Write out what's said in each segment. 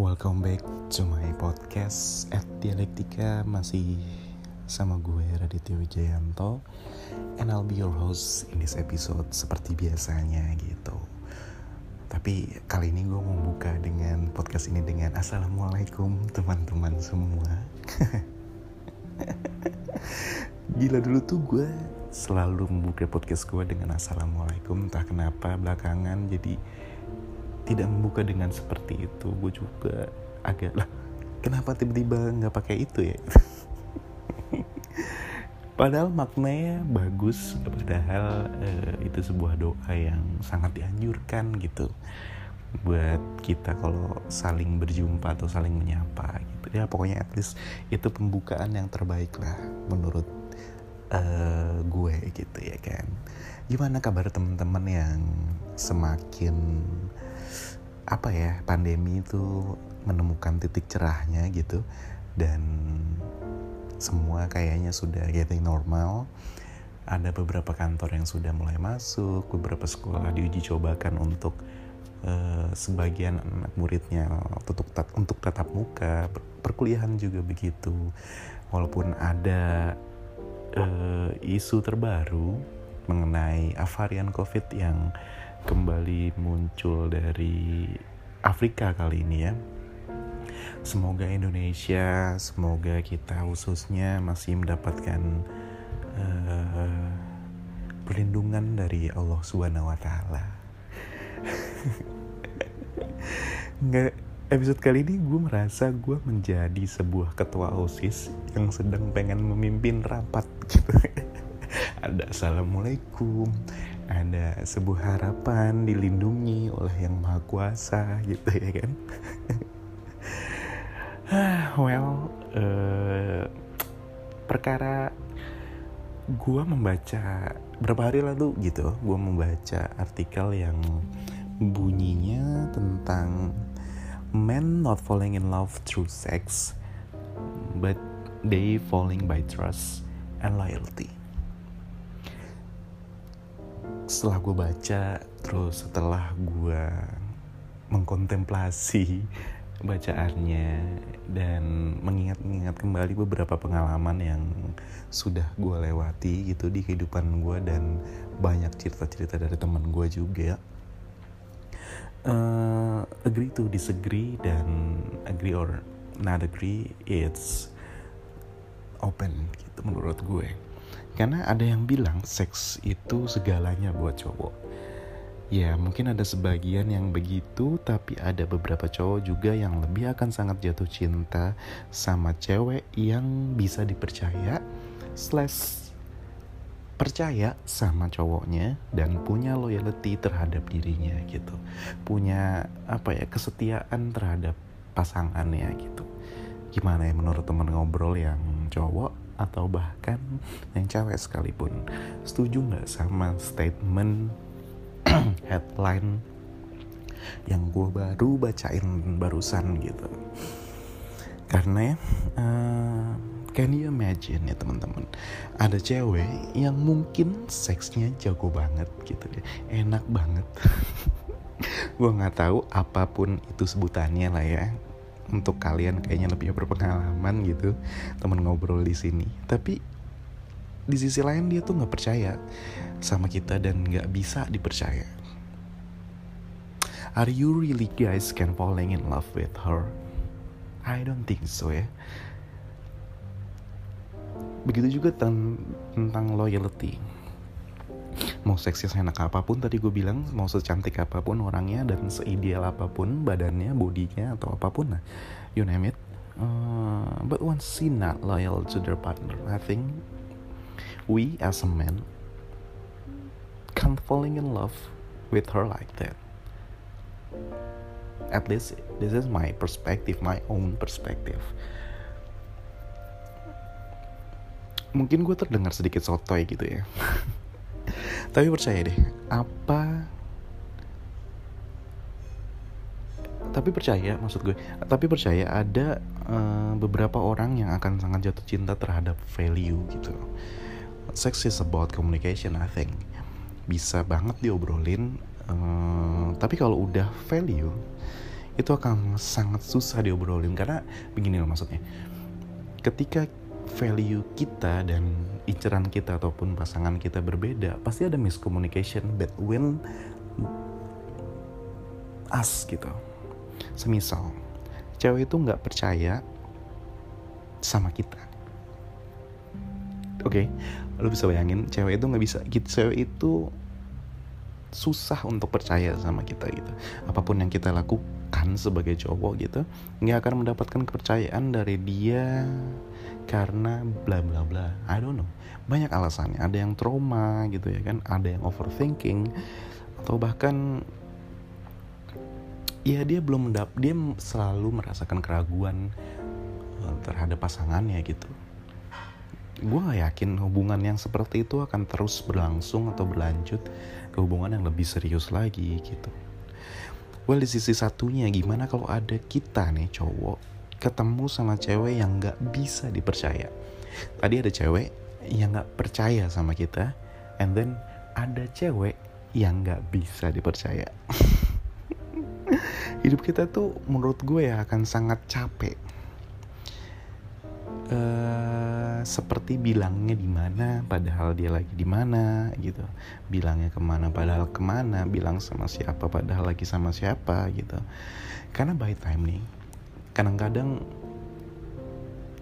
Welcome back to my podcast at Dialektika. Masih sama gue Raditya Wijayanto. And I'll be your host in this episode seperti biasanya gitu. Tapi kali ini gue mau buka dengan podcast ini dengan Assalamualaikum teman-teman semua. Gila dulu tuh gue selalu membuka podcast gue dengan Assalamualaikum. Entah kenapa belakangan jadi tidak membuka dengan seperti itu. Gue juga agak lah kenapa tiba-tiba nggak pakai itu ya? Padahal maknanya bagus. Padahal uh, itu sebuah doa yang sangat dianjurkan gitu buat kita kalau saling berjumpa atau saling menyapa gitu. Ya pokoknya at least itu pembukaan yang terbaik lah menurut uh, gue gitu ya kan. Gimana kabar teman-teman yang semakin apa ya pandemi itu menemukan titik cerahnya gitu. Dan semua kayaknya sudah getting normal. Ada beberapa kantor yang sudah mulai masuk beberapa sekolah diuji cobakan untuk uh, sebagian anak muridnya untuk tat untuk tatap muka perkuliahan juga begitu. Walaupun ada uh, isu terbaru mengenai varian covid yang kembali muncul dari Afrika kali ini ya. Semoga Indonesia, semoga kita khususnya masih mendapatkan uh, perlindungan dari Allah Subhanahu wa taala. Nggak episode kali ini gue merasa gue menjadi sebuah ketua OSIS yang sedang pengen memimpin rapat gitu. Ada assalamualaikum, ada sebuah harapan dilindungi oleh yang maha kuasa gitu ya kan? Well uh, perkara gue membaca berapa hari lalu gitu gue membaca artikel yang bunyinya tentang men not falling in love through sex but they falling by trust and loyalty setelah gue baca terus setelah gue mengkontemplasi bacaannya dan mengingat-ingat kembali beberapa pengalaman yang sudah gue lewati gitu di kehidupan gue dan banyak cerita-cerita dari teman gue juga. Uh, agree to disagree dan agree or not agree it's open gitu menurut gue karena ada yang bilang seks itu segalanya buat cowok. Ya mungkin ada sebagian yang begitu tapi ada beberapa cowok juga yang lebih akan sangat jatuh cinta sama cewek yang bisa dipercaya slash percaya sama cowoknya dan punya loyalty terhadap dirinya gitu. Punya apa ya kesetiaan terhadap pasangannya gitu. Gimana ya menurut teman ngobrol yang cowok atau bahkan yang cewek sekalipun. Setuju nggak sama statement headline yang gue baru bacain barusan gitu? Karena uh, can you imagine ya teman-teman? Ada cewek yang mungkin seksnya jago banget gitu ya enak banget. Gue nggak tahu apa pun itu sebutannya lah ya untuk kalian kayaknya lebih berpengalaman gitu teman ngobrol di sini. Tapi di sisi lain dia tuh nggak percaya sama kita dan nggak bisa dipercaya. Are you really guys can falling in love with her? I don't think so ya. Begitu juga tentang loyalty mau seksi seenak apa pun tadi gue bilang mau secantik apa pun orangnya dan seideal apa pun badannya bodinya atau apa pun lah you name it. Uh, but once she not loyal to their partner. I think we as a man can't falling in love with her like that. At least this is my perspective my own perspective. Mungkin gue terdengar sedikit sotoy gitu ya tapi percaya deh apa? Tapi percaya maksud gue. Tapi percaya ada uh, beberapa orang yang akan sangat jatuh cinta terhadap value gitu. Sex is about communication I think. Bisa banget diobrolin uh, tapi kalau udah value itu akan sangat susah diobrolin. Karena begini loh maksudnya. Ketika value kita dan inceran kita ataupun pasangan kita berbeda pasti ada miscommunication between us gitu semisal cewek itu nggak percaya sama kita oke okay? lo bisa bayangin cewek itu nggak bisa gitu cewek itu susah untuk percaya sama kita gitu apa pun yang kita lakukan sebagai cowok gitu nggak akan mendapatkan kepercayaan dari dia karena bla bla bla. I don't know. Banyak alasannya. Ada yang trauma gitu ya kan? Ada yang overthinking atau bahkan ya dia belum mendap dia selalu merasakan keraguan eh, terhadap pasangannya gitu. Gue yakin hubungan yang seperti itu akan terus berlangsung atau berlanjut ke hubungan yang lebih serius lagi gitu. Well di sisi satunya gimana kalau ada kita nih cowok ketemu sama cewek yang gak bisa dipercaya. Tadi ada cewek yang gak percaya sama kita, and then ada cewek yang gak bisa dipercaya. Hidup kita tuh menurut gue ya akan sangat capek. Uh, seperti bilangnya di mana padahal dia lagi di mana gitu. Bilangnya ke mana padahal ke mana bilang sama siapa padahal lagi sama siapa gitu. Karena by time nih kadang-kadang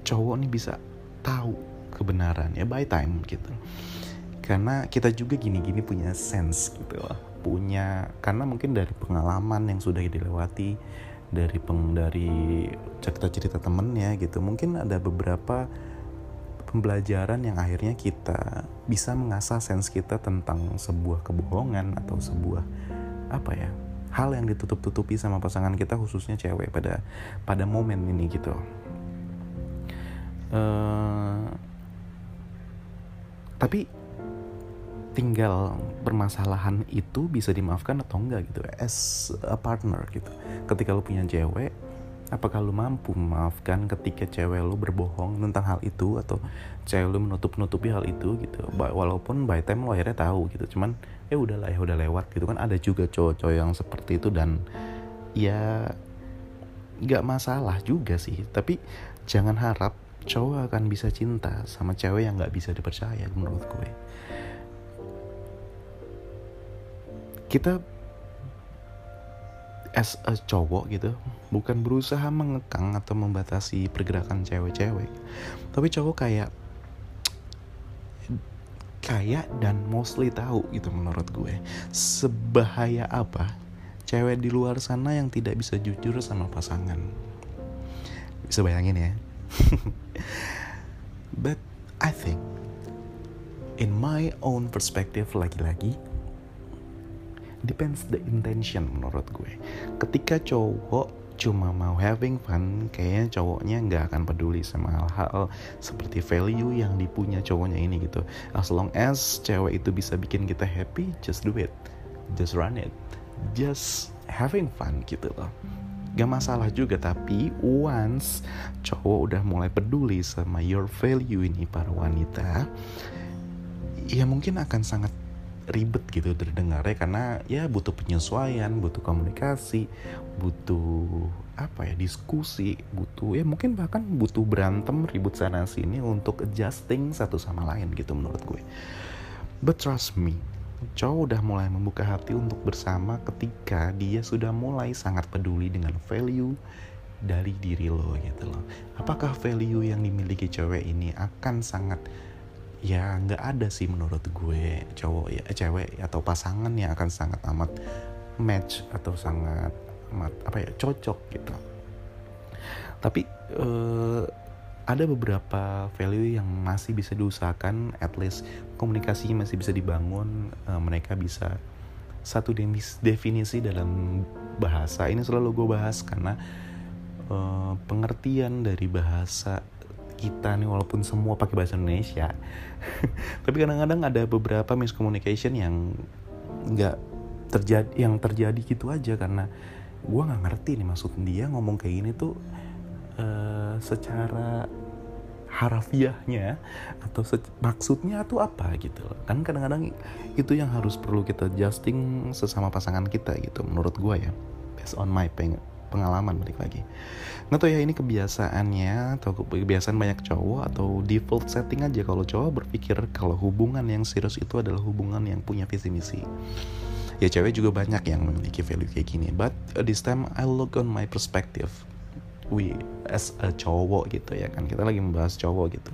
cowok nih bisa tahu kebenaran ya by time gitu. Karena kita juga gini-gini punya sense gitu loh. Punya karena mungkin dari pengalaman yang sudah dilewati dari peng dari cerita-cerita temennya gitu. Mungkin ada beberapa pembelajaran yang akhirnya kita bisa mengasah sense kita tentang sebuah kebohongan atau sebuah apa ya hal yang ditutup-tutupi sama pasangan kita khususnya cewek pada pada momen ini gitu. Uh, tapi tinggal permasalahan itu bisa dimaafkan atau enggak gitu as a partner gitu ketika lu punya cewek Apakah lu mampu memaafkan ketika cewek lu berbohong tentang hal itu atau cewek lu menutup-nutupi hal itu gitu. Walaupun by time lo akhirnya tahu gitu. Cuman ya udahlah ya udah lewat gitu kan ada juga cowok-cowok yang seperti itu dan ya nggak masalah juga sih. Tapi jangan harap cowok akan bisa cinta sama cewek yang nggak bisa dipercaya menurut gue. Kita as a cowok gitu bukan berusaha mengekang atau membatasi pergerakan cewek-cewek. Tapi cowok kayak kayak dan mostly tahu gitu menurut gue. Sebahaya apa cewek di luar sana yang tidak bisa jujur sama pasangan? Bisa bayangin ya. But I think in my own perspective lagi-lagi depends the intention menurut gue. Ketika cowok cuma mau having fun kayaknya cowoknya nggak akan peduli sama hal-hal seperti value yang dipunya cowoknya ini gitu. As long as cewek itu bisa bikin kita happy just do it. Just run it. Just having fun gitu loh. Gak masalah juga tapi once cowok udah mulai peduli sama your value ini para wanita ya mungkin akan sangat ribet gitu terdengarnya karena ya butuh penyesuaian, butuh komunikasi, butuh apa ya diskusi, butuh ya mungkin bahkan butuh berantem ribut sana sini untuk adjusting satu sama lain gitu menurut gue. But trust me, cowok udah mulai membuka hati untuk bersama ketika dia sudah mulai sangat peduli dengan value dari diri lo gitu loh. Apakah value yang dimiliki cewek ini akan sangat ya nggak ada sih menurut gue cowok ya eh, cewek atau pasangan yang akan sangat amat match atau sangat amat apa ya cocok gitu. Tapi uh, ada beberapa value yang masih bisa diusahakan at least komunikasinya masih bisa dibangun uh, mereka bisa satu definisi dalam bahasa. Ini selalu gue bahas karena uh, pengertian dari bahasa kita nih walaupun semua pakai bahasa Indonesia tapi kadang-kadang ada beberapa miscommunication yang nggak terjadi yang terjadi gitu aja. Karena gue nggak ngerti nih maksud dia ngomong kayak gini tuh uh, secara harafiahnya atau maksudnya tuh apa gitu kan kadang-kadang itu yang harus perlu kita adjusting sesama pasangan kita gitu menurut gue ya based on my pengalaman balik lagi. Nggak tahu ya ini kebiasaannya atau kebiasaan banyak cowok atau default setting aja kalau cowok berpikir kalau hubungan yang serius itu adalah hubungan yang punya visi misi. Ya cewek juga banyak yang memiliki value kayak gini but this time I look on my perspective. We as a cowok gitu ya kan kita lagi membahas cowok gitu.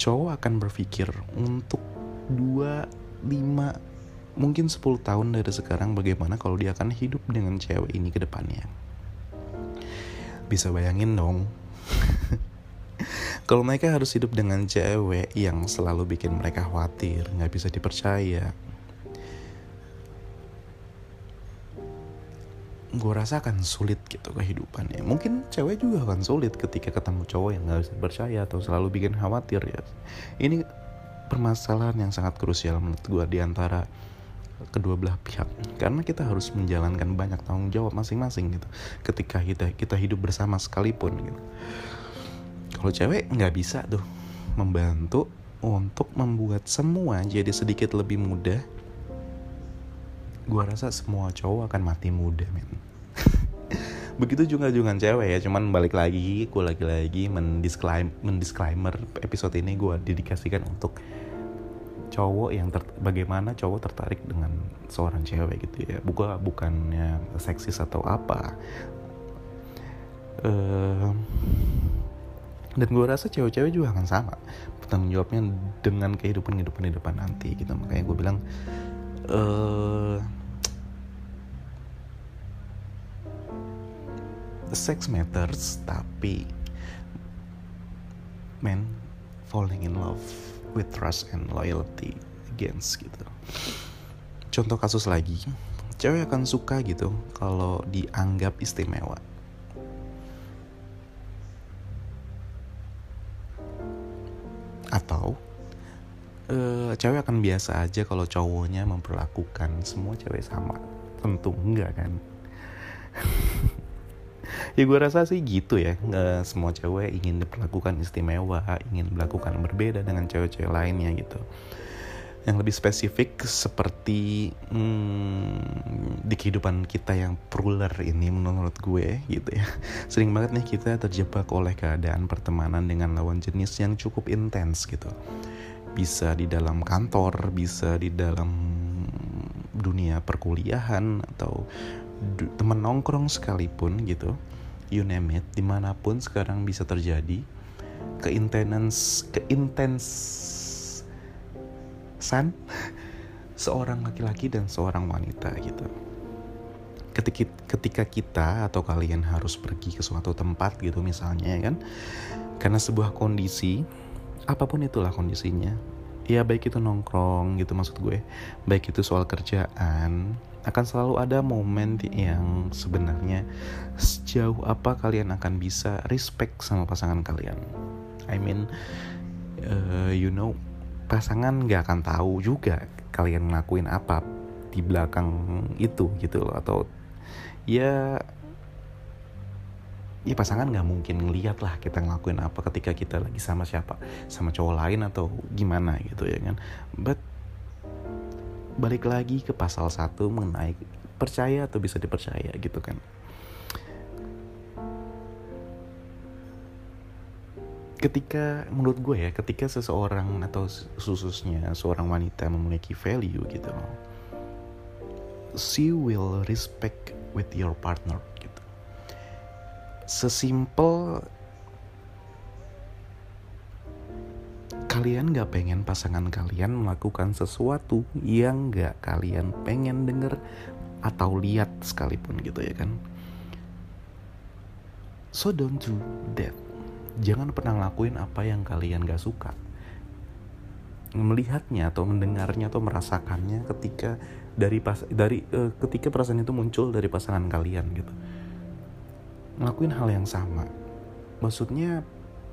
Cowok akan berpikir untuk dua lima mungkin 10 tahun dari sekarang bagaimana kalau dia akan hidup dengan cewek ini ke depannya? Bisa bayangin dong. Kalau mereka harus hidup dengan cewek yang selalu bikin mereka khawatir nggak bisa dipercaya. Gue rasa akan sulit gitu kehidupannya. Mungkin cewek juga akan sulit ketika ketemu cowok yang gak bisa percaya atau selalu bikin khawatir ya. Ini permasalahan yang sangat krusial menurut gue di antara kedua belah pihak. Karena kita harus menjalankan banyak tanggung jawab masing-masing gitu. Ketika kita kita hidup bersama sekalipun gitu. Kalau cewek nggak bisa tuh membantu untuk membuat semua jadi sedikit lebih mudah gua rasa semua cowok akan mati muda men. Begitu juga dengan cewek ya cuman balik lagi gue lagi-lagi mendisclaim mendisclaimer episode ini gue dedikasikan untuk cowok yang ter, bagaimana cowok tertarik dengan seorang cewek gitu ya. Bukan bukannya seksis atau apa. Uh, dan gue rasa cewek-cewek juga akan sama. Bertanggung jawabnya dengan kehidupan kehidupan di depan nanti gitu. Makanya gue bilang uh, sex matters tapi men falling in love with trust and loyalty against gitu. Contoh kasus lagi cewek akan suka gitu kalau dianggap istimewa. Atau uh, cewek akan biasa aja kalau cowoknya memperlakukan semua cewek sama. Tentu enggak kan ya gue rasa sih gitu ya. Nggak semua cewek ingin diperlakukan istimewa ingin melakukan berbeda dengan cewek-cewek lainnya gitu. Yang lebih spesifik seperti hmm, di kehidupan kita yang plural ini menurut gue gitu ya. Sering banget nih kita terjebak oleh keadaan pertemanan dengan lawan jenis yang cukup intens gitu. Bisa di dalam kantor bisa di dalam dunia perkuliahan atau teman nongkrong sekalipun gitu you name it di mana pun sekarang bisa terjadi keintens keintens san seorang laki-laki dan seorang wanita gitu. Ketika ketika kita atau kalian harus pergi ke suatu tempat gitu misalnya ya kan? Karena sebuah kondisi apa pun itulah kondisinya. Ya baik itu nongkrong gitu maksud gue baik itu soal kerjaan akan selalu ada momen yang sebenarnya sejauh apa kalian akan bisa respect sama pasangan kalian. I mean, uh, you know, pasangan nggak akan tahu juga kalian ngelakuin apa di belakang itu gitu loh atau ya ya pasangan nggak mungkin ngeliat lah kita ngelakuin apa ketika kita lagi sama siapa sama cowok lain atau gimana gitu ya kan but balik lagi ke pasal 1 mengenai percaya atau bisa dipercaya gitu kan. Ketika menurut gue ya, ketika seseorang atau khususnya seorang wanita memiliki value gitu, she will respect with your partner gitu. Sesimpel kalian gak pengen pasangan kalian melakukan sesuatu yang gak kalian pengen denger atau lihat sekalipun gitu ya kan? So don't do that. Jangan pernah ngelakuin apa yang kalian gak suka. Melihatnya atau mendengarnya atau merasakannya ketika dari pas dari uh, ketika perasaan itu muncul dari pasangan kalian gitu. Ngelakuin hal yang sama. Maksudnya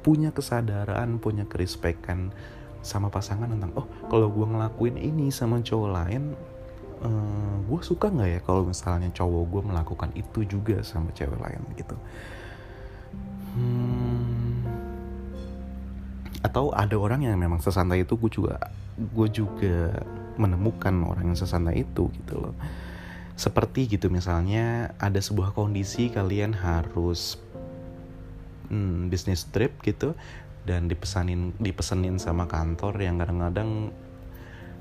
punya kesadaran punya kerespekan sama pasangan tentang oh kalau gue ngelakuin ini sama cowok lain uh, eh, gue suka nggak ya kalau misalnya cowok gue melakukan itu juga sama cewek lain? Gitu. Hmm, atau ada orang yang memang sesantai itu gue juga gue juga menemukan orang yang sesantai itu gitu loh. Seperti gitu misalnya ada sebuah kondisi kalian harus hmm, bisnis trip gitu dan dipesanin dipesenin sama kantor yang kadang-kadang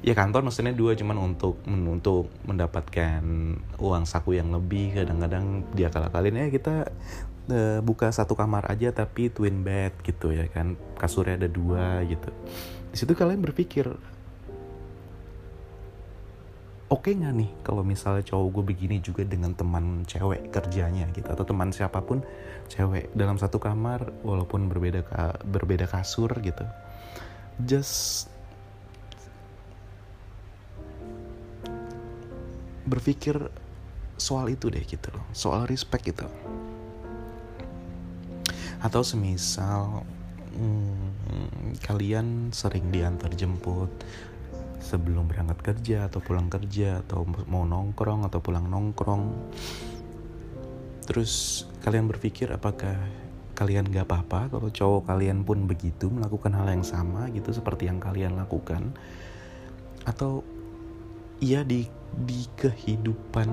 ya kantor maksudnya dua cuman untuk untuk mendapatkan uang saku yang lebih kadang-kadang dia kalah kalian ya kita uh, buka satu kamar aja tapi twin bed gitu ya kan. Kasurnya ada dua gitu. Di situ kalian berpikir oke okay nggak nih kalau misalnya cowok gue begini juga dengan teman cewek kerjanya gitu atau teman siapa pun cewek dalam satu kamar walaupun berbeda ka, berbeda kasur gitu. Just berpikir soal itu deh gitu loh soal respect gitu. Atau semisal hmm, kalian sering diantar jemput sebelum berangkat kerja atau pulang kerja atau mau nongkrong atau pulang nongkrong. Terus kalian berpikir apakah kalian gak apa-apa kalau cowok kalian pun begitu melakukan hal yang sama gitu seperti yang kalian lakukan? Atau iya di di kehidupan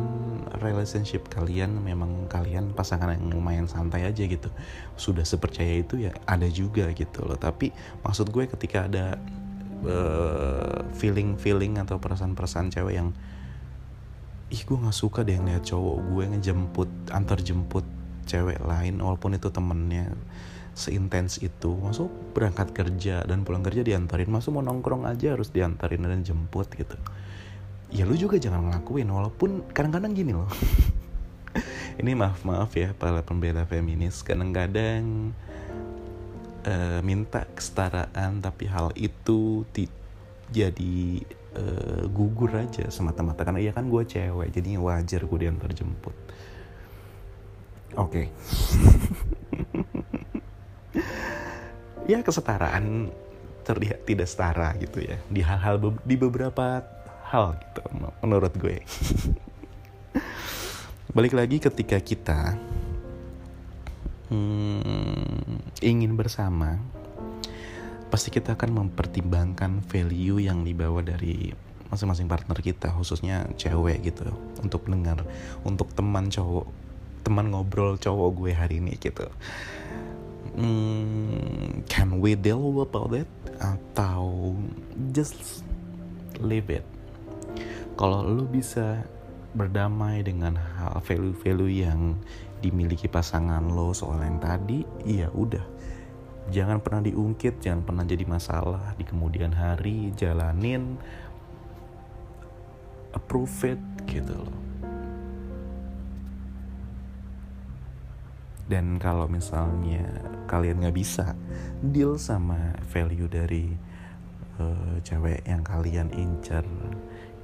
relationship kalian memang kalian pasangan yang lumayan santai aja gitu. Sudah sepercaya itu ya ada juga gitu loh. Tapi maksud gue ketika ada uh, feeling feeling atau perasaan perasaan cewek yang ih gue nggak suka deh ngeliat cowok gue ngejemput antar jemput cewek lain walaupun itu temennya seintens itu. Masuk berangkat kerja dan pulang kerja diantarin masuk mau nongkrong aja harus diantarin dan jemput gitu. Ya lu juga jangan ngelakuin walaupun kadang-kadang gini loh. Ini maaf maaf ya para pembela feminis kadang-kadang uh, minta kesetaraan tapi hal itu jadi uh, gugur aja semata-mata. Karena iya kan gue cewek jadi wajar gue diantar jemput. Oke. Okay. ya kesetaraan terlihat tidak setara gitu ya. Di hal-hal be- di beberapa hal gitu menurut gue. Balik lagi ketika kita hmm, ingin bersama, pasti kita akan mempertimbangkan value yang dibawa dari masing-masing partner kita, khususnya cewek gitu, untuk dengar, untuk teman cowok, teman ngobrol cowok gue hari ini gitu. Hmm, can we deal about it atau just leave it? Kalau lu bisa berdamai dengan hal value-value yang dimiliki pasangan lo soal yang tadi iya udah. Jangan pernah diungkit jangan pernah jadi masalah. Di kemudian hari jalanin. Approve it gitu loh. Dan kalau misalnya kalian nggak bisa deal sama value dari uh, cewek yang kalian incer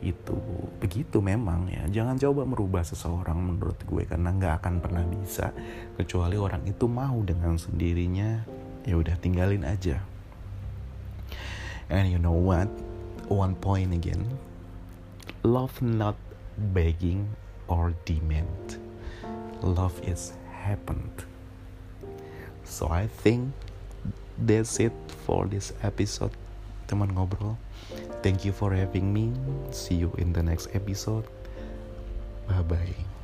itu begitu memang ya. Jangan coba merubah seseorang menurut gue karena nggak akan pernah bisa kecuali orang itu mau dengan sendirinya. Ya udah tinggalin aja. And you know what? One point again. Love not begging or demand. Love is happened. So I think that's it for this episode. Teman ngobrol Thank you for having me. See you in the next episode. Bye bye.